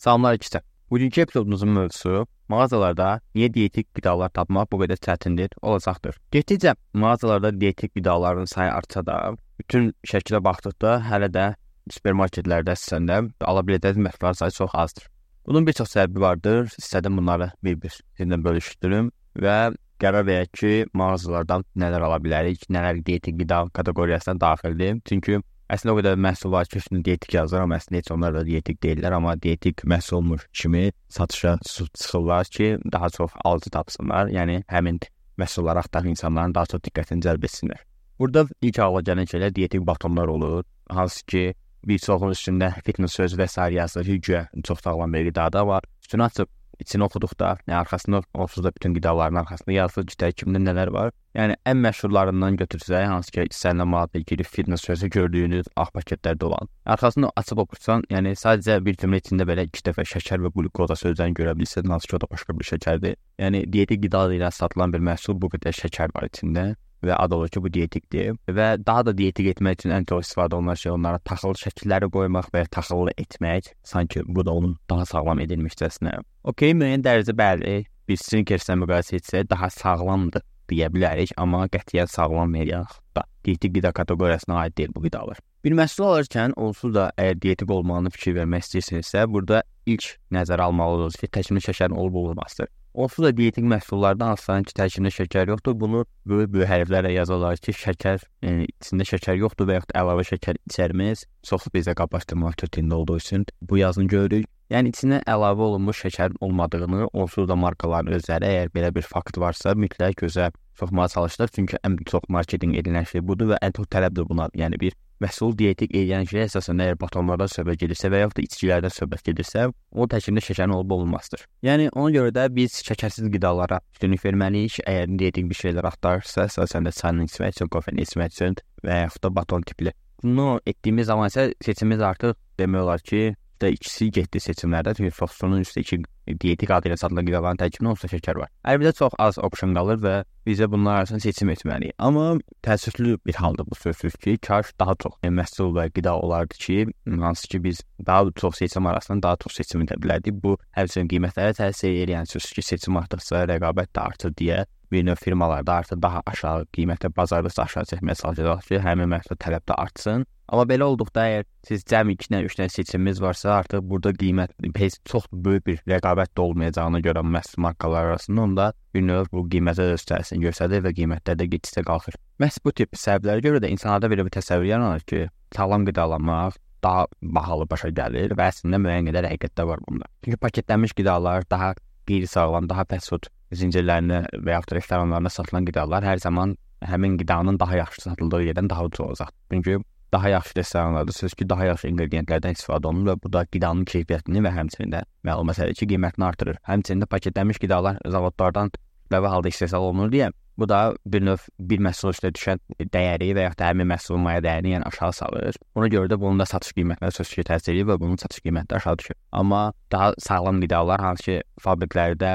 Salamlar ikisi. Bugünkü epizodumuzun mövzusu mağazalarda niyə dietik qidalar tapmaq bu qədər çətindir olacaqdır. Getdikcə mağazalarda dietik qidaların sayı artsa da, bütün şəkilə baxdıqda hələ də supermarketlərdə sizəndə ala biləcəyiniz məhsullar sayı çox azdır. Bunun bir çox səbəbi vardır. İstədim bunları bir-bir sizinlə bölüşdürüm və qərar verək ki, mağazalardan nələr ala bilərik, nələr dietik qida kateqoriyasına daxildir. Çünki Əslində o qədər məhsul var ki, üstündə dietik yazılır, amma əslində heç onlar da dietik deyillər, amma dietik məhsul olmuş kimi satışa çıxırlar ki, daha çox alıcı tapsınlar. Yəni həmin məhsulları axtaran insanların daha çox diqqətini cəlb etsinlər. Burada ilk ağla gələn şeylər dietik batonlar olur, hansı ki, bir çoxun üstündə fitness sözü və sair yazılır, güya çox sağlam bir qidada var. Üstünü açıb içini oxuduqda, yəni arxasında onsuz da bütün qidaların arxasında yazılır ki, kimdə nələr var. Yəni ən məşhurlarından götürsək, hansı ki, səninlə müvafiq girib fitness sözü gördüyünüz ağ paketlərdə olan. Arxasında açıb oxusan, yəni sadəcə bir cümlə içində belə 2 dəfə şəkər və qlukoza sözlərini görə bilirsən, hansı ki, o da başqa bir şəkərdir. Yəni dietik qida ilə satılan bir məhsul bu qədər şəkər var içində və ad olur ki, bu dietikdir və daha da dietik etmək üçün ən çox istifadə olunan şey onlara taxılı şəkilləri qoymaq və taxılı etmək, sanki bu da onun daha sağlam edilmişcəsinə. Okay, müəyyən dərəcə bəli, bir sneakerslə müqayisə etsək daha sağlamdır deyə bilərik, amma qətiyyən sağlam veriyək da. Dietik qida kateqoriyasına aid deyil bu qidalar. Bir məhsul alırkən onsuz da əgər dietik olmağını fikir vermək istəyirsinizsə, burada ilk nəzərə almalısınız ki, təkmil şəkərin olub-olmamasıdır. Onsuz da dietik məhsullarda hansıların ki, tərkibində şəkər yoxdur, bunu böyük-böyük hərflərlə yazırlar ki, şəkər, yəni içində şəkər yoxdur və yaxud əlavə şəkər içərməz. Çox bizə qablaşdırmaq kötündə olduğu üçün bu yazını görürük. Yəni içinə əlavə olunmuş şəkərin olmadığını onsuz da markaların özləri əgər belə bir fakt varsa, mütləq gözə soxmağa çalışırlar. Çünki ən çox marketinq edilən şey budur və ən çox tələb də buna. Yəni bir məhsul dietik şey əsasən əgər batonlardan söhbət gedirsə və yaxud da içkilərdən söhbət gedirsə, o tərkibində şəkərin olub olmazdır. Yəni ona görə də biz şəkərsiz qidalara üstünlük verməliyik. Əgər dietik bir şeylər axtarırsa, əsasən də çayını içmək üçün, kofeini içmək üçün və yaxud da baton tipli. Bunu etdiyimiz zaman isə seçimimiz artıq demək olar ki, da ikisi getdi seçimlərdə. Çünki sossunun üstə iki dietik adı ilə satılan qidaların tərkibində onsuz da şəkər var. Əlbəttə çox az opsiyon qalır və bizə bunlar arasında seçim etməliyik. Amma təəssüflü bir halda bu sözsüz ki, kaş daha çox məhsul və qida olardı ki, hansı ki biz daha çox seçim arasında daha çox seçim edə bilərdik. Bu həmçinin qiymətlərə təsir edir. Yəni sözsüz ki, seçim artdıqca rəqabət də artır deyə bir növ firmalarda artıq daha aşağı qiymətə bazarda aşağı çəkməyə çalışacaq ki, həmin məhsul tələb də artsın. Amma belə olduqda əgər siz cəmi 2 dənə 3 dənə seçiminiz varsa, artıq burada qiymət heç çox böyük bir rəqabət də olmayacağına görə məhsul markaları arasında onda bir növ bu qiymətə də üstəsini göstərir və qiymətlər də getdikcə qalxır. Məhz bu tip səbəblərə görə də insanlarda belə bir təsəvvür yaranır ki, sağlam qidalanmaq daha bahalı başa gəlir və əslində müəyyən qədər həqiqət də var bunda. Çünki paketlənmiş qidalar daha qeyri-sağlam, daha fast food zincirlərində və yaxud da restoranlarda satılan qidalar hər zaman həmin qidanın daha yaxşı satıldığı yerdən daha ucuz olacaq. Çünki daha yaxşı restoranlarda söz ki, daha yaxşı inqrediyentlərdən istifadə olunur və bu da qidanın keyfiyyətini və həmçinin də məlum məsələ ki, qiymətini artırır. Həmçinin də paketlənmiş qidalar zavodlardan kütləvi halda istehsal olunur deyə bu da bir növ bir məhsul üstə düşən dəyəri və yaxud da həmin məhsulun maya dəyərini yəni aşağı salır. Ona görə də bunun da satış qiymətinə söz ki, təsir edir və bunun satış qiyməti aşağı düşür. Amma daha sağlam qidalar hansı ki, fabriklərdə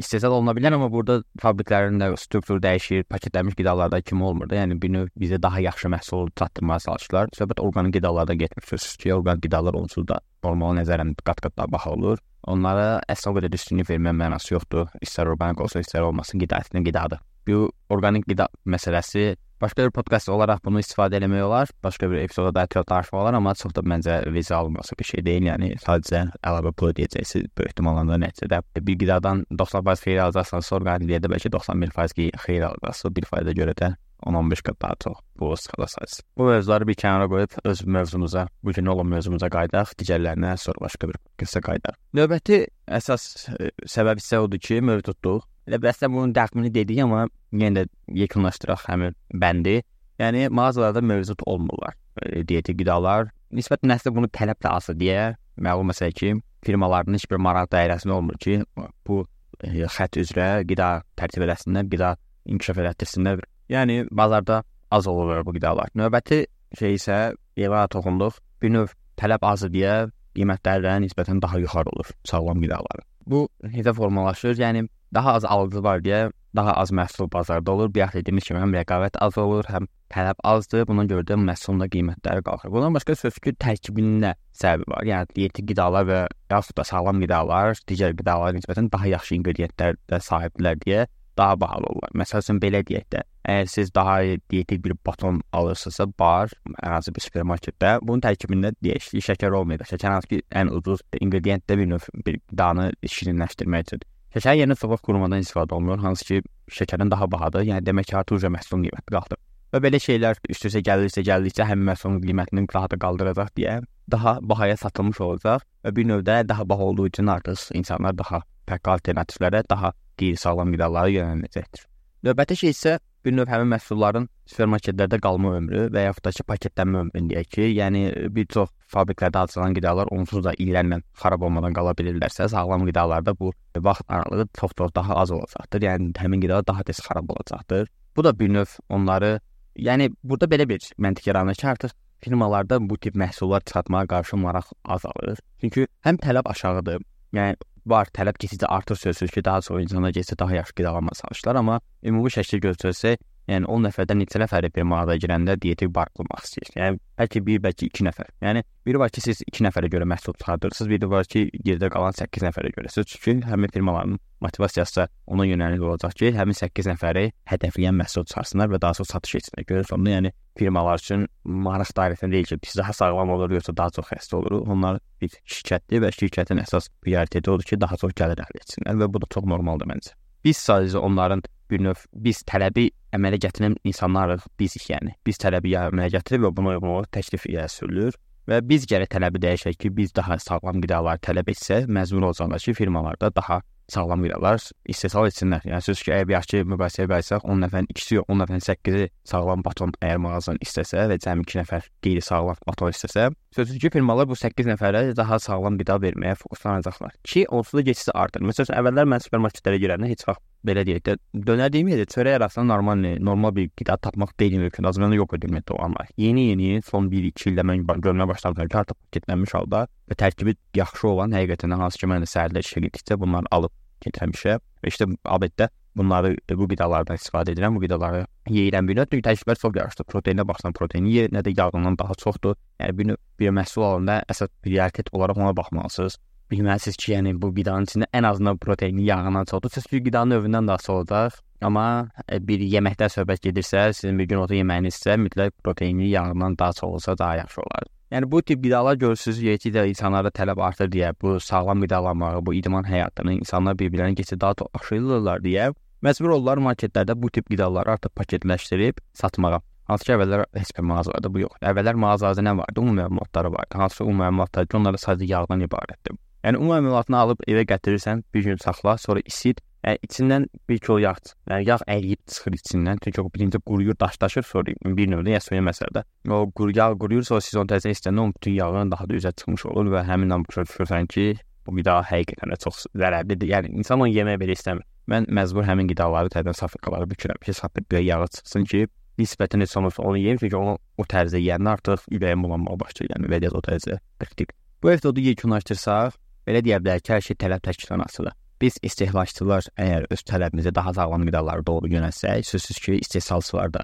istehsal oluna bilər, amma burada fabriklərin də strukturu dəyişir, paketlənmiş qidalarda kimi olmur da. Yəni bir növ bizə daha yaxşı məhsul çatdırmağa çalışırlar. Söhbət orqanik qidalardan getmir. Sözsüz ki, orqanik qidalar onsuz da normal nəzərən qat-qat daha baha olur. Onlara əsl o qədər üstünlük vermək mənası yoxdur. İstər orqanik olsun, istər olmasın, qida əslində qidadır. Bu orqanik qida məsələsi Başqa bir podkast olaraq bunu istifadə etmək olar. Başqa bir epizoda da ətraflı tarixi olar, amma çox da məncə vizual olması bir şey deyil. Yəni sadəcə əlavə pul ödəyəcəksiniz böyük ehtimalla nəticədə. Bir qidadan 90% xeyir alacaqsanız, orqanik qidada bəlkə 91% xeyir alacaqsınız. Bir fayda görə də 10-15 qat daha çox bu skalasız. Bu mövzuları bir kənara qoyub öz mövzumuza, bu gün olan mövzumuza qayıdaq, digərlərinə sonra başqa bir qısa qayıdaq. Növbəti əsas ə, səbəb isə odur ki, mövzu tutduq Elə bəsdə bunun təxmini dedik, amma yenə də yekunlaşdıraq həmin bəndi. Yəni mağazalarda mövcud olmurlar. E, dietik qidalar nisbətən əslində bunu tələb də azdır deyə məlum məsələ ki, firmaların heç bir maraq dairəsində olmur ki, bu e, xətt üzrə qida tərtib edəsinlər, qida inkişaf etdirsinlər. Yəni bazarda az olur bu qidalar. Növbəti şey isə evə toxunduq. Bir növ tələb azdır deyə qiymətləri nisbətən daha yuxarı olur sağlam qidaların. Bu necə formalaşır? Yəni daha az alıcı var deyə daha az məhsul bazarda olur. Bayaq dediyimiz kimi həm rəqabət az olur, həm tələb azdır. Buna görə də məhsulun da qiymətləri qalxır. Bundan başqa sözsüz tərkibində səbəbi var. Yəni dietik qidalar və yaxud da sağlam qidalar digər qidalara nisbətən daha yaxşı inqrediyentlərə sahibdirlər deyə daha bahalı olur. Məsələn, belə deyək də, əgər siz daha dietik bir baton alırsınızsa, bar, hər hansı bir supermarketdə, bunun tərkibində ki, şəkər olmayacaq. Şəkər hansı ki, ən ucuz inqrediyentdə bir növ bir qidanı şirinləşdirmək üçün. Şəkər yerinə sobaq qurumadan istifadə olunur, hansı ki, şəkərin daha bahadır. Yəni demək ki, artıq məhsulun qiyməti qalxdı. Və belə şeylər üst-üstə gəlirsə, gəldikcə həmin məhsulun qiymətini daha da qaldıracaq deyə daha bahaya satılmış olacaq və bir növdə daha baha olduğu üçün artıq insanlar daha fərqli alternativlərə, daha qeyri-sağlam qidalara yönələcəkdir. Növbəti şey isə bir növ həmin məhsulların supermarketlərdə qalma ömrü və yaxud da ki, paketlənmə ömrü deyək ki, yəni bir çox fabriklərdə hazırlanan qidalar onsuz da illərlə xarab olmadan qala bilirlərsə, sağlam qidalarda bu vaxt aralığı çox-çox daha az olacaqdır. Yəni həmin qida daha tez xarab olacaqdır. Bu da bir növ onları, yəni burada belə bir məntiq yaranır ki, artıq firmalarda bu tip məhsullar çıxartmağa qarşı maraq azalır. Çünki həm tələb aşağıdır. Yəni var, tələb getdikcə artır sözsüz ki, daha çox insanlar getsə daha yaxşı qidalanma çalışırlar, amma ümumi şəkildə götürsək, yəni 10 nəfərdən neçə nəfəri bir mağazaya girəndə dietik bar qurmaq istəyir. Yəni bəlkə bir, bəlkə 2 nəfər. Yəni biri var ki, siz 2 nəfərə görə məhsul çıxardırsınız, biri var ki, geridə qalan 8 nəfərə görə. Çünki həmin firmaların motivasiyası ona yönəlik olacaq ki, həmin 8 nəfəri hədəfləyən məhsul çıxarsınlar və daha çox satış etsinlər. Görürsə, onda yəni firmalar üçün maraq dairəsində deyil ki, biz daha sağlam olur, yoxsa daha çox xəstə oluruq. Onlar bir şirkətdir və şirkətin əsas prioriteti odur ki, daha çox gəlir əldə etsinlər və bu da çox normaldır məncə. Biz sadəcə onların bir növ biz tələbi əmələ gətirən insanlarıq, bizik yəni. Biz tələbi əmələ gətirib və buna uyğun olaraq təklif ilə sürülür və biz gərək tələbi dəyişək ki, biz daha sağlam qidalar tələb etsək, məcbur olacağıq ki, firmalarda daha sağlam qidalar istehsal etsinlər. Yəni söz ki, əgər yaxşı müqayisəyə bərsək, 10 nəfərin ikisi yox, 10 nəfərin 8-i sağlam baton əgər mağazanın istəsə və cəmi 2 nəfər qeyri-sağlam baton istəsə, sözsüz ki, firmalar bu 8 nəfərə daha sağlam qida verməyə fokuslanacaqlar. Ki, onsuz da getisi artır. Məsələn, əvvəllər mən supermarketlərə girəndə heç vaxt belə deyək də dönər deməyəcək, çörək arasında normal normal bir qida tapmaq deyil mümkün. Azərbaycanda yox edilməkdə o amma. Yeni-yeni son 1-2 ildə mən görməyə başladım ki, artıq paketlənmiş halda və tərkibi yaxşı olan həqiqətən hansı ki, mən də səhərlər işə getdikcə bunları alıb getirmişəm. Və işte abeddə bunları bu qidalardan istifadə edirəm. Bu qidaları yeyirəm bir növ. Çünki tərkiblər çox yaxşıdır. Proteinə baxsan, proteini yer, nə də yağından daha çoxdur. Yəni bir növ bir məhsul alanda əsas prioritet olaraq ona baxmalısınız bilməlisiniz ki, yəni bu qidanın içində ən azından proteini yağından çoxdur. Siz bir qidanın növündən daha çox olacaq. Amma e, bir yeməkdən söhbət gedirsə, sizin bir gün otu yeməyinizsə, mütləq proteini yağından daha çox olsa daha yaxşı olar. Yəni bu tip qidalar görürsüz, yetkidə insanlarda tələb artır deyə, bu sağlam qidalanmağı, bu idman həyatını insanlar bir-birlərinə keçib daha çox aşırırlar deyə məcbur olurlar marketlərdə bu tip qidaları artıq paketləşdirib satmağa. Hansı ki, əvvəllər heç bir mağazalarda bu yox. Əvvəllər mağazada nə vardı? Ümumi məlumatları vardı. Hansı ümumi məlumatlar ki, onlara sadəcə yağdan ibarətdir. Yəni ümumi məlumatını alıb evə gətirirsən, bir gün saxla, sonra isit. Yəni içindən bir kilo yağ, yəni yağ əriyib çıxır içindən. Çünki o birinci quruyur, daşlaşır, sonra bir növdə ya soya məsələdə. O quru yağ quruyur, sonra siz onu təzə istəndə onun bütün yağın daha da üzə çıxmış olur və həminlə başa düşürsən ki, bu qida həqiqətən də çox zərərlidir. Yəni insan onu yeməyə belə istəmir. Mən məcbur həmin qidaları təzədən safikalara bükürəm ki, safik bir yağı çıxsın ki, nisbətən heç olmasa onu yeyim, çünki onu o tərzdə yeyəndə artıq ürəyim bulanmağa başlayır, yəni vəziyyət o dərəcə kritik. Bu epizodu yekunlaşdırsaq, Belə deyə bilərik ki, hər şey tələb təklifdən asılıdır. Biz istehlakçılar əgər öz tələbimizi daha sağlam qidalara doğru yönəltsək, sözsüz ki, istehsalçılar da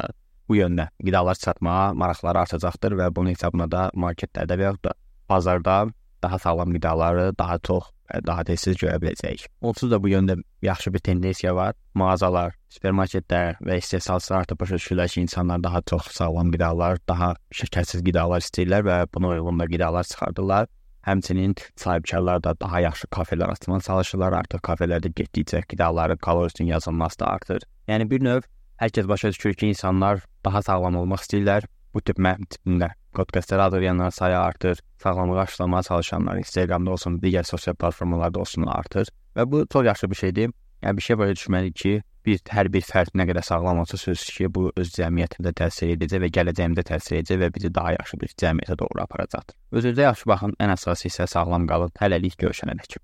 bu yöndə qidalar satmağa maraqları artacaqdır və bunun hesabına da marketlərdə və yaxud da bazarda daha sağlam qidaları daha çox daha tez görə biləcəyik. Onsuz da bu yöndə yaxşı bir tendensiya var. Mağazalar, supermarketlər və istehsalçılar artıq başa düşürlər ki, insanlar daha çox sağlam qidalar, daha şəkərsiz qidalar istəyirlər və buna uyğun da qidalar çıxardırlar. Həmçinin sahibkarlar da daha yaxşı kafelər açmağa çalışırlar. Artıq kafelərdə getdikcə qidaların kalorisinin yazılması da artır. Yəni bir növ hər kəs başa düşür ki, insanlar daha sağlam olmaq istəyirlər. Bu tip mənim tipində podkastları hazırlayanlar sayı artır. Sağlamlığı aşılamağa çalışanlar Instagramda olsun, digər sosial platformalarda olsun artır. Və bu çox yaxşı bir şeydir. Yəni bir şey başa düşməliyik ki, bir hər bir fərd nə qədər sağlam olsa sözsüz ki, bu öz cəmiyyətində təsir edəcək və gələcəyində təsir edəcək və bizi daha yaxşı bir cəmiyyətə doğru aparacaqdır. Özünüzə yaxşı baxın, ən əsası isə sağlam qalın. Hələlik görüşənədək.